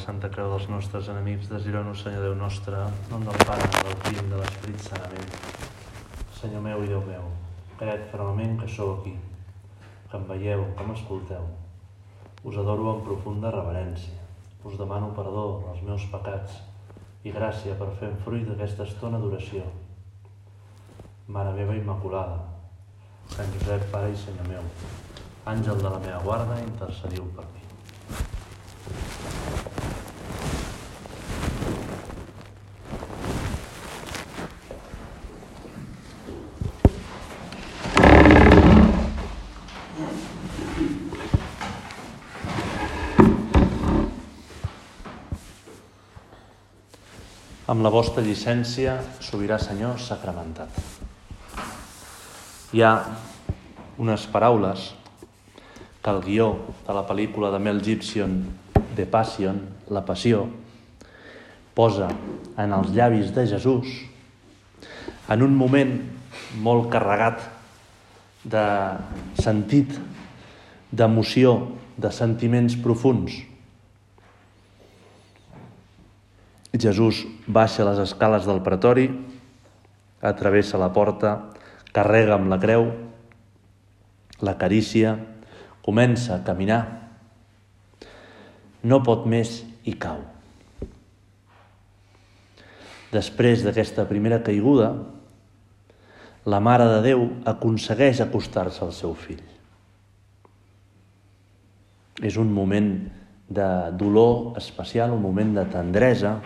Santa Creu dels nostres enemics, desireu-nos, Senyor Déu nostre, nom del Pare, del Fill de l'Esperit Sant. Amén. Senyor meu i Déu meu, crec fermament que sou aquí, que em veieu, que m'escolteu. Us adoro amb profunda reverència. Us demano perdó dels meus pecats i gràcia per fer fruit d'aquesta estona d'oració. Mare meva Immaculada, Sant Josep, Pare i Senyor meu, àngel de la meva guarda, intercediu per mi. Amb la vostra llicència, sobirà Senyor sacramentat. Hi ha unes paraules que el guió de la pel·lícula de Mel Gibson, The Passion, La Passió, posa en els llavis de Jesús en un moment molt carregat de sentit, d'emoció, de sentiments profuns. Jesús baixa les escales del pretori, atravessa la porta, carrega amb la creu, la carícia, comença a caminar, no pot més i cau. Després d'aquesta primera caiguda, la Mare de Déu aconsegueix acostar-se al seu fill. És un moment de dolor especial, un moment de tendresa.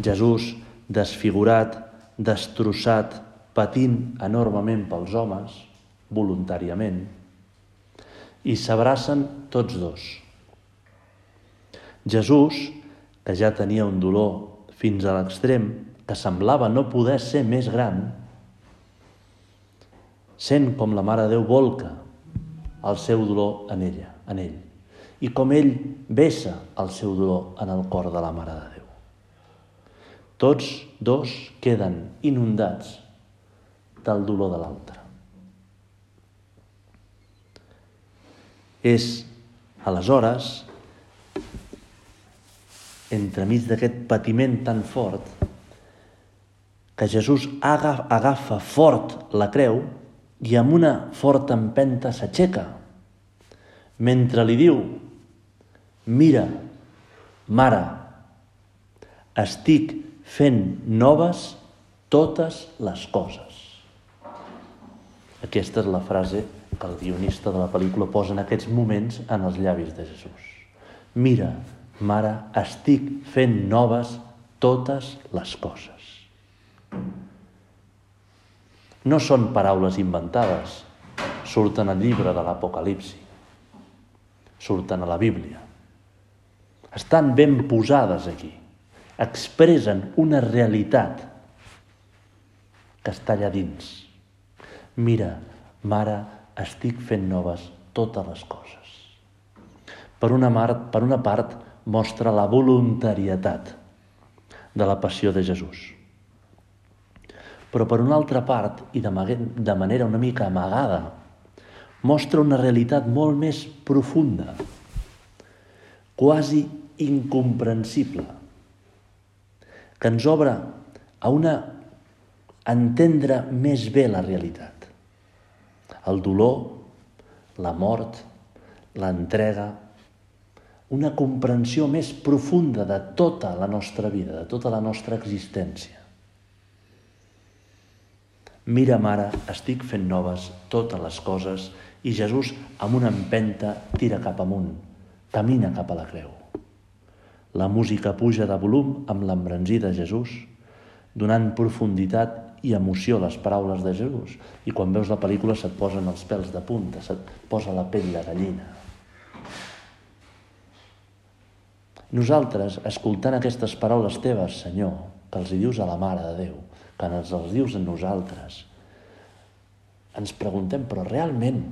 Jesús desfigurat, destrossat, patint enormement pels homes, voluntàriament, i s'abracen tots dos. Jesús, que ja tenia un dolor fins a l'extrem, que semblava no poder ser més gran, sent com la Mare de Déu volca el seu dolor en ella, en ell, i com ell vessa el seu dolor en el cor de la Mare de Déu. Tots dos queden inundats del dolor de l'altre. És, aleshores, entremig d'aquest patiment tan fort, que Jesús agafa fort la creu i amb una forta empenta s'aixeca, mentre li diu, mira, mare, estic fent noves totes les coses. Aquesta és la frase que el guionista de la pel·lícula posa en aquests moments en els llavis de Jesús. Mira, mare, estic fent noves totes les coses. No són paraules inventades, surten al llibre de l'Apocalipsi, surten a la Bíblia. Estan ben posades aquí, expressen una realitat que està allà dins. Mira, mare, estic fent noves totes les coses. Per una, mar, per una part, mostra la voluntarietat de la passió de Jesús. Però per una altra part, i de, de manera una mica amagada, mostra una realitat molt més profunda, quasi incomprensible, que ens obre a una entendre més bé la realitat. El dolor, la mort, l'entrega, una comprensió més profunda de tota la nostra vida, de tota la nostra existència. Mira, mare, estic fent noves totes les coses i Jesús, amb una empenta, tira cap amunt, camina cap a la creu. La música puja de volum amb l'embranzí de Jesús, donant profunditat i emoció a les paraules de Jesús. I quan veus la pel·lícula se't posen els pèls de punta, se't posa la pell de gallina. Nosaltres, escoltant aquestes paraules teves, Senyor, que els hi dius a la Mare de Déu, que ens els dius a nosaltres, ens preguntem, però realment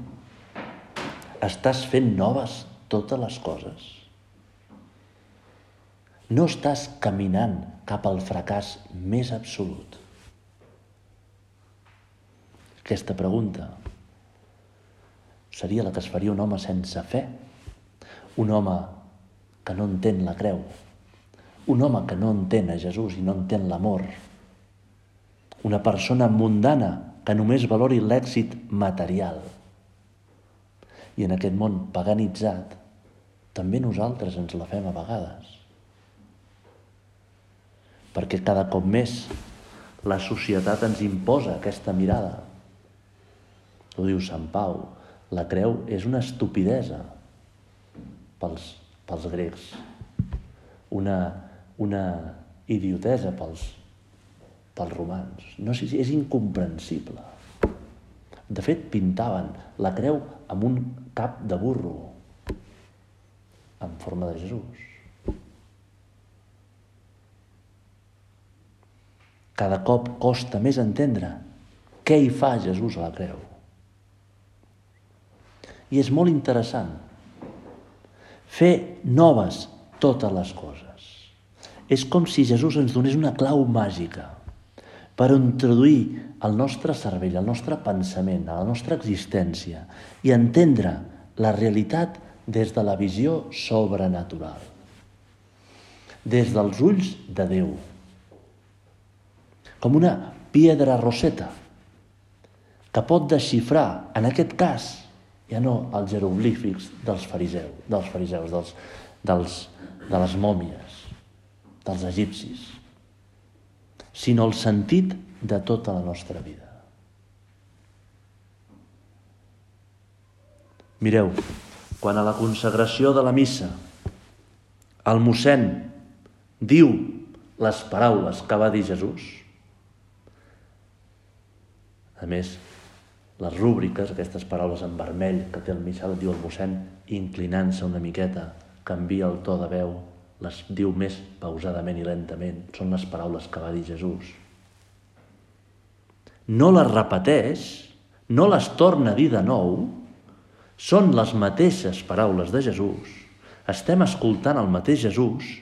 estàs fent noves totes les coses? No estàs caminant cap al fracàs més absolut? Aquesta pregunta seria la que es faria un home sense fe, un home que no entén la creu, un home que no entén a Jesús i no entén l'amor, una persona mundana que només valori l'èxit material. I en aquest món paganitzat, també nosaltres ens la fem a vegades. Perquè cada cop més la societat ens imposa aquesta mirada. Ho diu Sant Pau, la creu és una estupidesa pels, pels grecs, una, una idiotesa pels, pels romans. No sé si és incomprensible. De fet, pintaven la creu amb un cap de burro, en forma de Jesús. Cada cop costa més entendre què hi fa Jesús a la creu. I és molt interessant fer noves totes les coses. És com si Jesús ens donés una clau màgica per introduir al nostre cervell, al nostre pensament, a la nostra existència i entendre la realitat des de la visió sobrenatural, des dels ulls de Déu, com una piedra roseta que pot desxifrar, en aquest cas, ja no els jeroglífics dels fariseus, dels fariseus, dels, dels, de les mòmies, dels egipcis, sinó el sentit de tota la nostra vida. Mireu, quan a la consagració de la missa el mossèn diu les paraules que va dir Jesús, a més, les rúbriques, aquestes paraules en vermell que té el missal, diu el mossèn, inclinant-se una miqueta, canvia el to de veu, les diu més pausadament i lentament, són les paraules que va dir Jesús. No les repeteix, no les torna a dir de nou, són les mateixes paraules de Jesús. Estem escoltant el mateix Jesús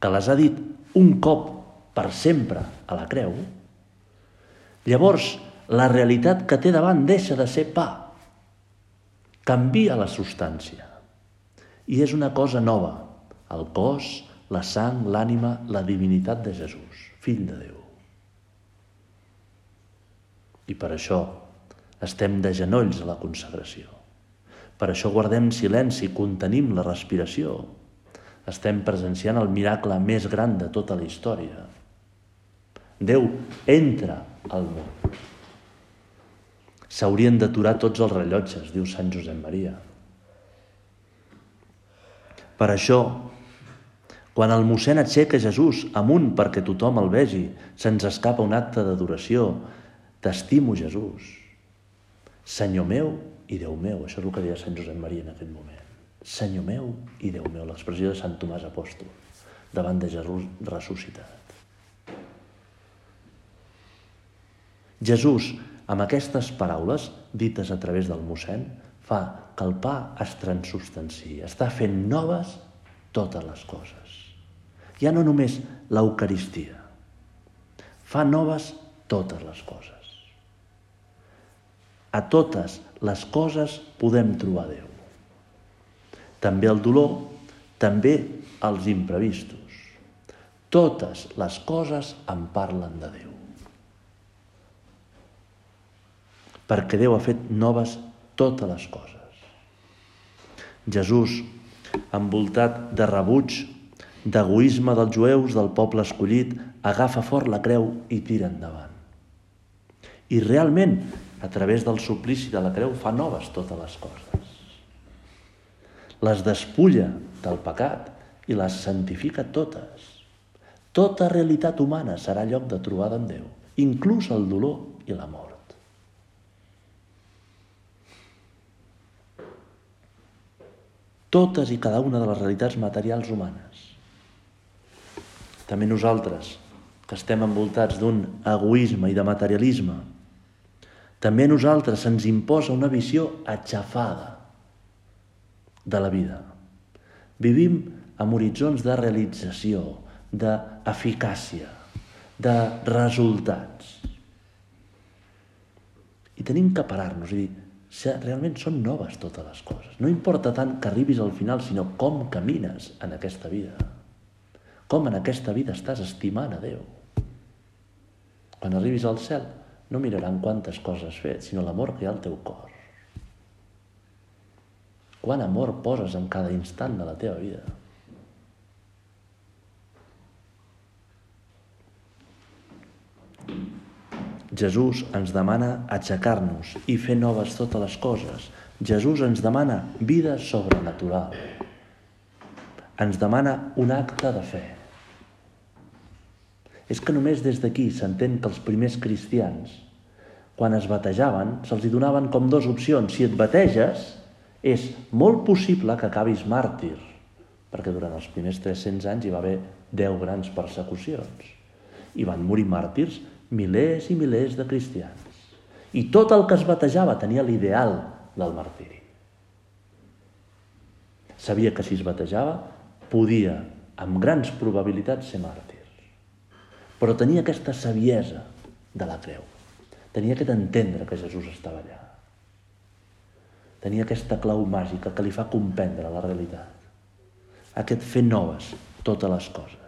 que les ha dit un cop per sempre a la creu. Llavors, la realitat que té davant deixa de ser pa. Canvia la substància. I és una cosa nova, el cos, la sang, l'ànima, la divinitat de Jesús, fill de Déu. I per això estem de genolls a la consagració. Per això guardem silenci, contenim la respiració. Estem presenciant el miracle més gran de tota la història. Déu entra al món. S'haurien d'aturar tots els rellotges, diu Sant Josep Maria. Per això, quan el mossèn aixeca Jesús amunt perquè tothom el vegi, se'ns escapa un acte d'adoració. T'estimo, Jesús. Senyor meu i Déu meu. Això és el que deia Sant Josep Maria en aquest moment. Senyor meu i Déu meu. L'expressió de Sant Tomàs Apòstol davant de Jesús ressuscitat. Jesús amb aquestes paraules, dites a través del mossèn, fa que el pa es transubstanciï, està fent noves totes les coses. Ja no només l'Eucaristia, fa noves totes les coses. A totes les coses podem trobar Déu. També el dolor, també els imprevistos. Totes les coses en parlen de Déu. Perquè Déu ha fet noves totes les coses. Jesús, envoltat de rebuig, d'egoisme dels jueus, del poble escollit, agafa fort la creu i tira endavant. I realment, a través del suplici de la creu, fa noves totes les coses. Les despulla del pecat i les santifica totes. Tota realitat humana serà lloc de trobada amb Déu, inclús el dolor i la mort. Totes i cada una de les realitats materials humanes. També nosaltres, que estem envoltats d'un egoisme i de materialisme, també a nosaltres se'ns imposa una visió aixafada de la vida. Vivim amb horitzons de realització, d'eficàcia, de resultats. I tenim que parar-nos i dir, realment són noves totes les coses. No importa tant que arribis al final, sinó com camines en aquesta vida. Com en aquesta vida estàs estimant a Déu. Quan arribis al cel, no miraran quantes coses has fet, sinó l'amor que hi ha al teu cor. Quant amor poses en cada instant de la teva vida. Jesús ens demana aixecar-nos i fer noves totes les coses. Jesús ens demana vida sobrenatural. Ens demana un acte de fe. És que només des d'aquí s'entén que els primers cristians, quan es batejaven, se'ls donaven com dues opcions. Si et bateges, és molt possible que acabis màrtir, perquè durant els primers 300 anys hi va haver 10 grans persecucions. I van morir màrtirs milers i milers de cristians. I tot el que es batejava tenia l'ideal del martiri. Sabia que si es batejava podia, amb grans probabilitats, ser màrtir. Però tenia aquesta saviesa de la creu. Tenia aquest entendre que Jesús estava allà. Tenia aquesta clau màgica que li fa comprendre la realitat. Aquest fer noves totes les coses.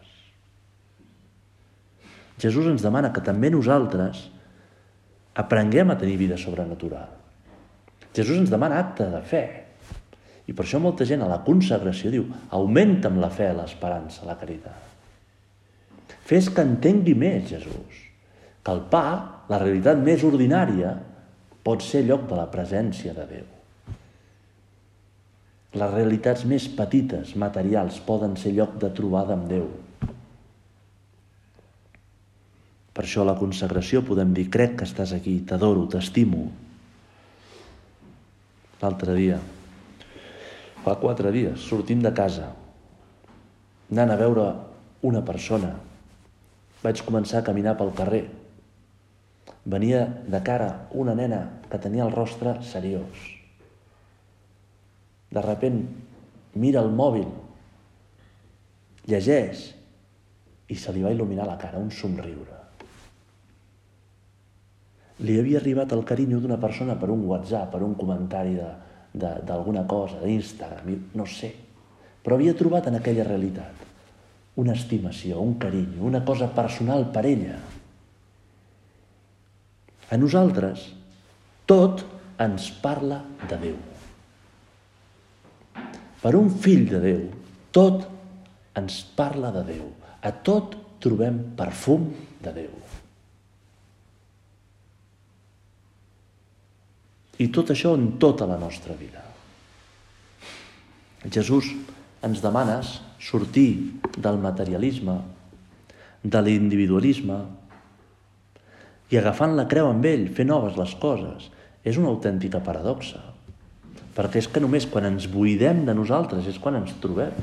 Jesús ens demana que també nosaltres aprenguem a tenir vida sobrenatural. Jesús ens demana acte de fe. I per això molta gent a la consagració diu augmenta amb la fe, l'esperança, la caritat. Fes que entengui més Jesús. Que el pa, la realitat més ordinària, pot ser lloc de la presència de Déu. Les realitats més petites, materials, poden ser lloc de trobada amb Déu. Per això a la consagració podem dir, crec que estàs aquí, t'adoro, t'estimo. L'altre dia, fa quatre dies, sortim de casa, anant a veure una persona. Vaig començar a caminar pel carrer. Venia de cara una nena que tenia el rostre seriós. De repent mira el mòbil, llegeix i se li va il·luminar la cara, un somriure li havia arribat el carinyo d'una persona per un WhatsApp, per un comentari d'alguna cosa, d'Instagram, no sé. Però havia trobat en aquella realitat una estimació, un carinyo, una cosa personal per ella. A nosaltres, tot ens parla de Déu. Per un fill de Déu, tot ens parla de Déu. A tot trobem perfum de Déu. I tot això en tota la nostra vida. Jesús ens demanes sortir del materialisme, de l'individualisme, i agafant la creu amb ell, fer noves les coses, és una autèntica paradoxa. Perquè és que només quan ens buidem de nosaltres és quan ens trobem.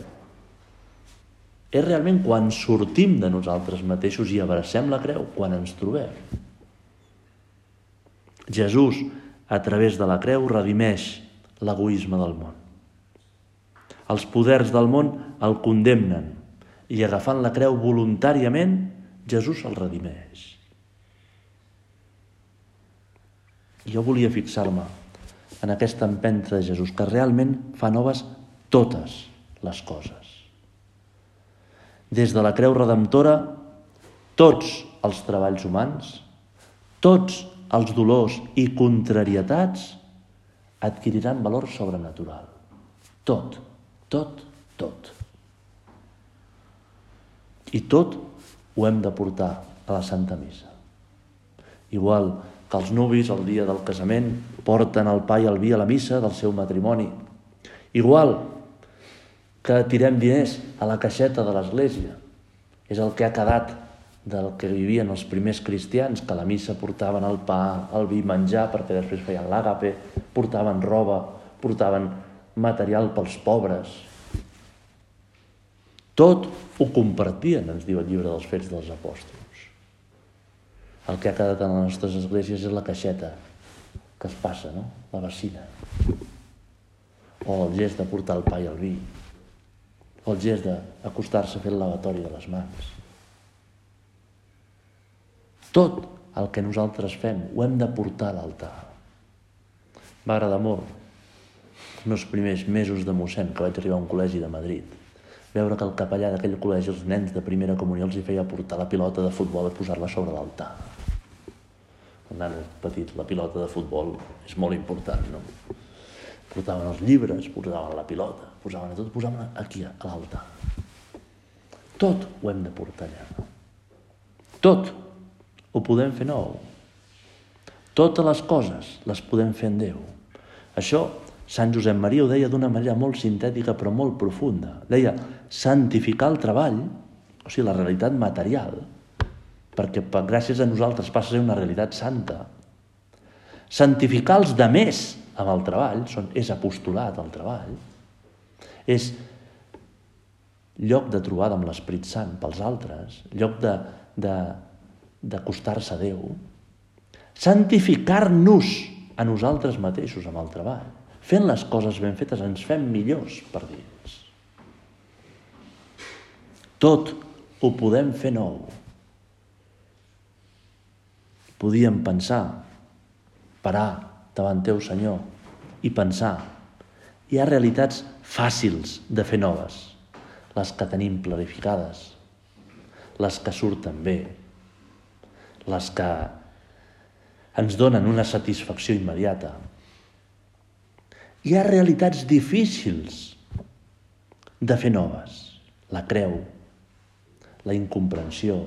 És realment quan sortim de nosaltres mateixos i abracem la creu, quan ens trobem. Jesús a través de la creu, redimeix l'egoisme del món. Els poders del món el condemnen i agafant la creu voluntàriament, Jesús el redimeix. Jo volia fixar-me en aquesta empenta de Jesús, que realment fa noves totes les coses. Des de la creu redemptora, tots els treballs humans, tots els dolors i contrarietats adquiriran valor sobrenatural. Tot, tot, tot. I tot ho hem de portar a la Santa Missa. Igual que els nuvis el dia del casament porten el pa i el vi a la missa del seu matrimoni. Igual que tirem diners a la caixeta de l'església. És el que ha quedat del que vivien els primers cristians, que a la missa portaven el pa, el vi, menjar, perquè després feien l'àgape, portaven roba, portaven material pels pobres. Tot ho compartien, ens diu el llibre dels Fets dels Apòstols. El que ha quedat en les nostres esglésies és la caixeta que es passa, no? La vacina. O el gest de portar el pa i el vi. O el gest d'acostar-se a fer el lavatori de les mans tot el que nosaltres fem ho hem de portar a l'altar. Va agradar molt, els meus primers mesos de mossèn, que vaig arribar a un col·legi de Madrid, veure que el capellà d'aquell col·legi, els nens de primera comunió, els hi feia portar la pilota de futbol i posar-la sobre l'altar. Un nano petit, la pilota de futbol és molt important, no? Portaven els llibres, posaven la pilota, posaven tot, posaven aquí, a l'altar. Tot ho hem de portar allà. Tot ho podem fer nou. Totes les coses les podem fer en Déu. Això Sant Josep Maria ho deia d'una manera molt sintètica però molt profunda. Deia, santificar el treball, o sigui, la realitat material, perquè gràcies a nosaltres passa a ser una realitat santa. Santificar els de més amb el treball, són, és apostolat el treball, és lloc de trobada amb l'Esprit Sant pels altres, lloc de, de, d'acostar-se a Déu, santificar-nos a nosaltres mateixos amb el treball. Fent les coses ben fetes ens fem millors per dins. Tot ho podem fer nou. Podíem pensar, parar davant teu Senyor i pensar, hi ha realitats fàcils de fer noves, les que tenim planificades, les que surten bé, les que ens donen una satisfacció immediata. Hi ha realitats difícils de fer noves. La creu, la incomprensió,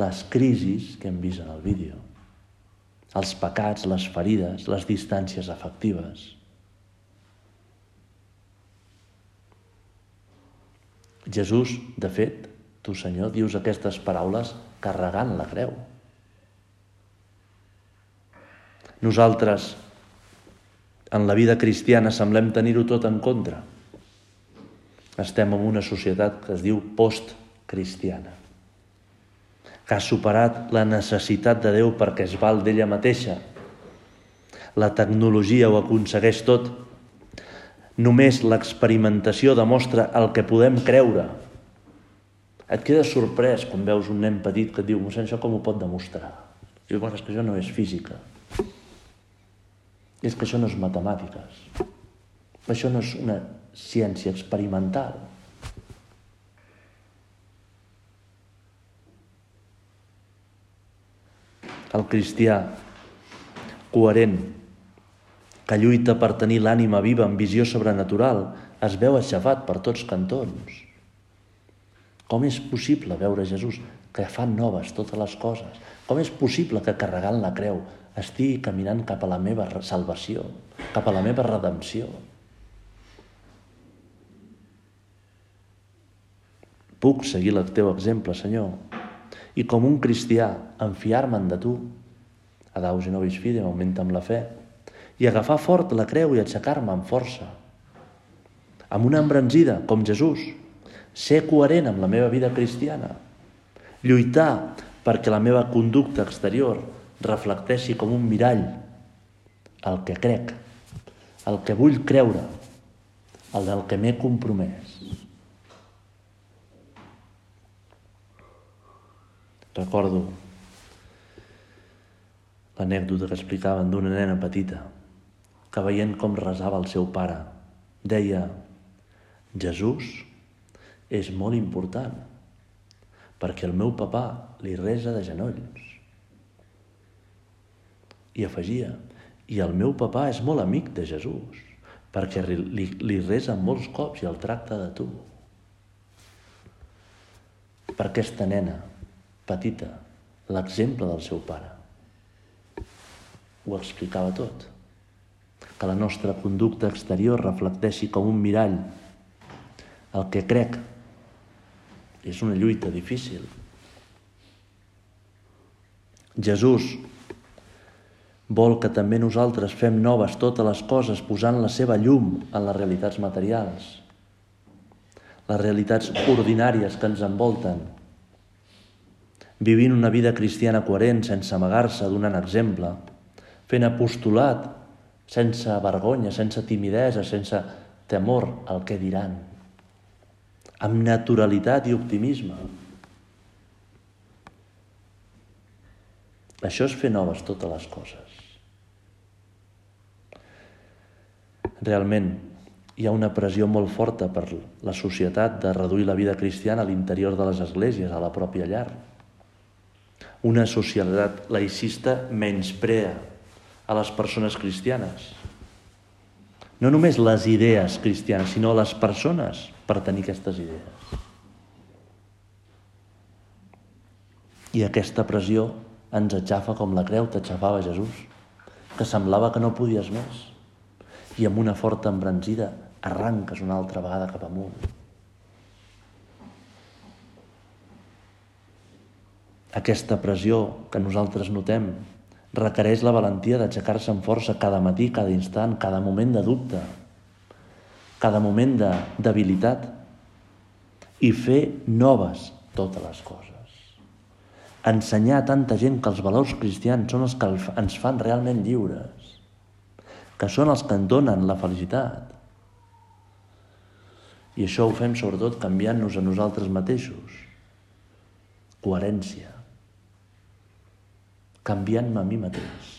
les crisis que hem vist en el vídeo, els pecats, les ferides, les distàncies afectives. Jesús, de fet, tu, Senyor, dius aquestes paraules carregant la creu. Nosaltres, en la vida cristiana, semblem tenir-ho tot en contra. Estem en una societat que es diu post-cristiana, que ha superat la necessitat de Déu perquè es val d'ella mateixa. La tecnologia ho aconsegueix tot. Només l'experimentació demostra el que podem creure. Et quedes sorprès quan veus un nen petit que et diu mossèn, això com ho pot demostrar? Dius, bueno, és que això no és física. És que això no és matemàtiques. Això no és una ciència experimental. El cristià coherent, que lluita per tenir l'ànima viva amb visió sobrenatural, es veu aixafat per tots cantons. Com és possible veure Jesús que fa noves totes les coses? Com és possible que carregant la creu estigui caminant cap a la meva salvació, cap a la meva redempció. Puc seguir el teu exemple, Senyor, i com un cristià enfiar-me'n de tu, adaus i nobis fidem, augmenta amb la fe, i agafar fort la creu i aixecar-me amb força. Amb una embranzida, com Jesús, ser coherent amb la meva vida cristiana, lluitar perquè la meva conducta exterior reflecteixi com un mirall el que crec, el que vull creure, el del que m'he compromès. Recordo l'anècdota que explicaven d'una nena petita que veient com resava el seu pare deia Jesús és molt important perquè el meu papà li resa de genolls i afegia, i el meu papà és molt amic de Jesús, perquè li, li resa molts cops i el tracta de tu. Per aquesta nena petita, l'exemple del seu pare. Ho explicava tot. Que la nostra conducta exterior reflecteixi com un mirall el que crec. És una lluita difícil. Jesús Vol que també nosaltres fem noves totes les coses posant la seva llum en les realitats materials, les realitats ordinàries que ens envolten, vivint una vida cristiana coherent sense amagar-se, donant exemple, fent apostolat sense vergonya, sense timidesa, sense temor al que diran, amb naturalitat i optimisme. Això és fer noves totes les coses. Realment hi ha una pressió molt forta per la societat de reduir la vida cristiana a l'interior de les esglésies, a la pròpia llar. Una societat laicista menysprea a les persones cristianes. No només les idees cristianes, sinó les persones per tenir aquestes idees. I aquesta pressió ens aixafa com la creu t'aixafava Jesús, que semblava que no podies més. I amb una forta embranzida arranques una altra vegada cap amunt. Aquesta pressió que nosaltres notem requereix la valentia d'aixecar-se amb força cada matí, cada instant, cada moment de dubte, cada moment de debilitat i fer noves totes les coses. Ensenyar a tanta gent que els valors cristians són els que ens fan realment lliures, que són els que ens donen la felicitat, i això ho fem sobretot canviant-nos a nosaltres mateixos. Coherència. Canviant-me a mi mateix.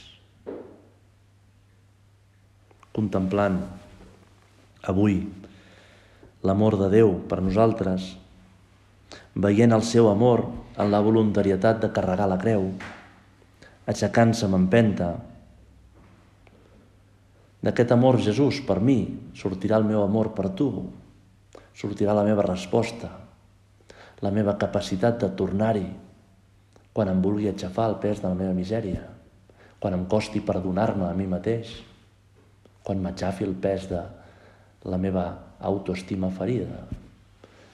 Contemplant avui l'amor de Déu per nosaltres, veient el seu amor en la voluntarietat de carregar la creu, aixecant-se amb empenta. D'aquest amor, Jesús, per mi, sortirà el meu amor per tu, sortirà la meva resposta, la meva capacitat de tornar-hi quan em vulgui aixafar el pes de la meva misèria, quan em costi perdonar-me a mi mateix, quan m'aixafi el pes de la meva autoestima ferida,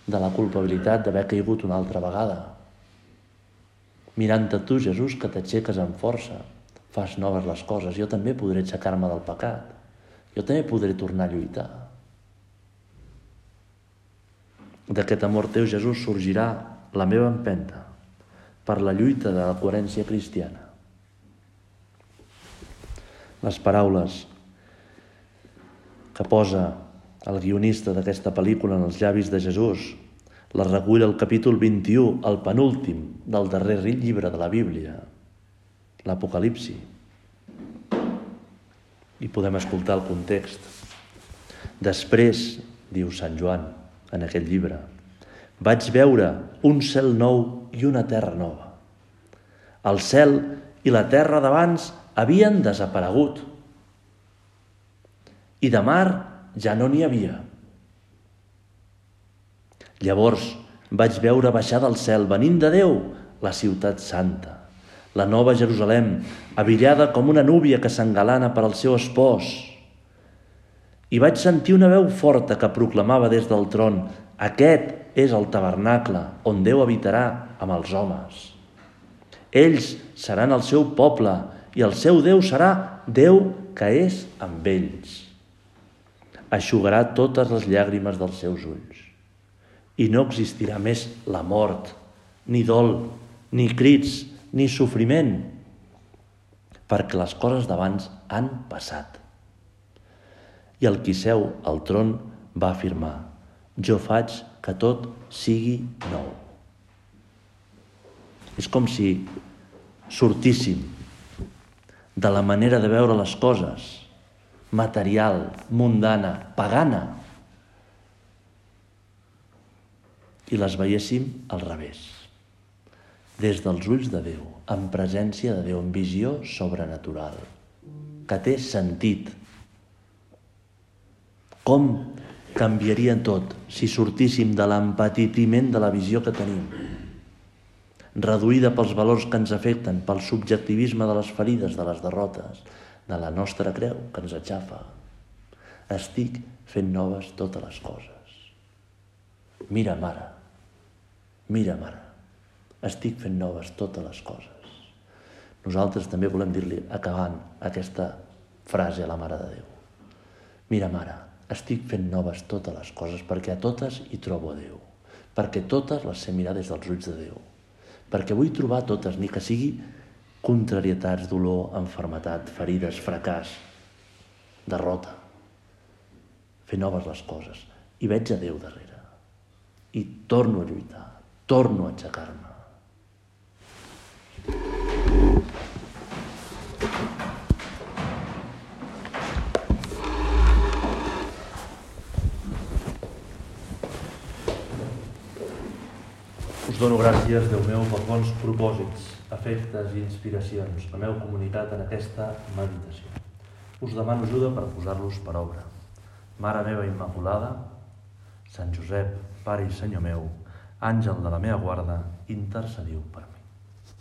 de la culpabilitat d'haver caigut una altra vegada. Mirant-te tu, Jesús, que t'aixeques amb força, fas noves les coses, jo també podré aixecar-me del pecat, jo també podré tornar a lluitar. D'aquest amor teu, Jesús, sorgirà la meva empenta per la lluita de la coherència cristiana. Les paraules que posa el guionista d'aquesta pel·lícula en els llavis de Jesús les recull el capítol 21, el penúltim del darrer llibre de la Bíblia, l'Apocalipsi. I podem escoltar el context. Després, diu Sant Joan, en aquest llibre. Vaig veure un cel nou i una terra nova. El cel i la terra d'abans havien desaparegut. I de mar ja no n'hi havia. Llavors vaig veure baixar del cel, venint de Déu, la ciutat santa, la nova Jerusalem, avillada com una núvia que s'engalana per al seu espòs, i vaig sentir una veu forta que proclamava des del tron «Aquest és el tabernacle on Déu habitarà amb els homes. Ells seran el seu poble i el seu Déu serà Déu que és amb ells. Aixugarà totes les llàgrimes dels seus ulls. I no existirà més la mort, ni dol, ni crits, ni sofriment, perquè les coses d'abans han passat. I el qui seu al tron va afirmar, jo faig que tot sigui nou. És com si sortíssim de la manera de veure les coses, material, mundana, pagana, i les veiéssim al revés, des dels ulls de Déu, en presència de Déu, en visió sobrenatural, que té sentit, com canviaria tot si sortíssim de l'empatitiment de la visió que tenim, reduïda pels valors que ens afecten, pel subjectivisme de les ferides, de les derrotes, de la nostra creu que ens aixafa. Estic fent noves totes les coses. Mira, mare, mira, mare, estic fent noves totes les coses. Nosaltres també volem dir-li, acabant aquesta frase a la Mare de Déu. Mira, mare, estic fent noves totes les coses perquè a totes hi trobo a Déu, perquè totes les sé mirar des dels ulls de Déu, perquè vull trobar totes, ni que sigui contrarietats, dolor, enfermetat, ferides, fracàs, derrota. Fer noves les coses. I veig a Déu darrere. I torno a lluitar, torno a aixecar-me. Us dono gràcies, Déu meu, per bons propòsits, efectes i inspiracions la meva comunitat en aquesta meditació. Us demano ajuda per posar-los per obra. Mare meva Immaculada, Sant Josep, Pare i Senyor meu, àngel de la meva guarda, intercediu per mi.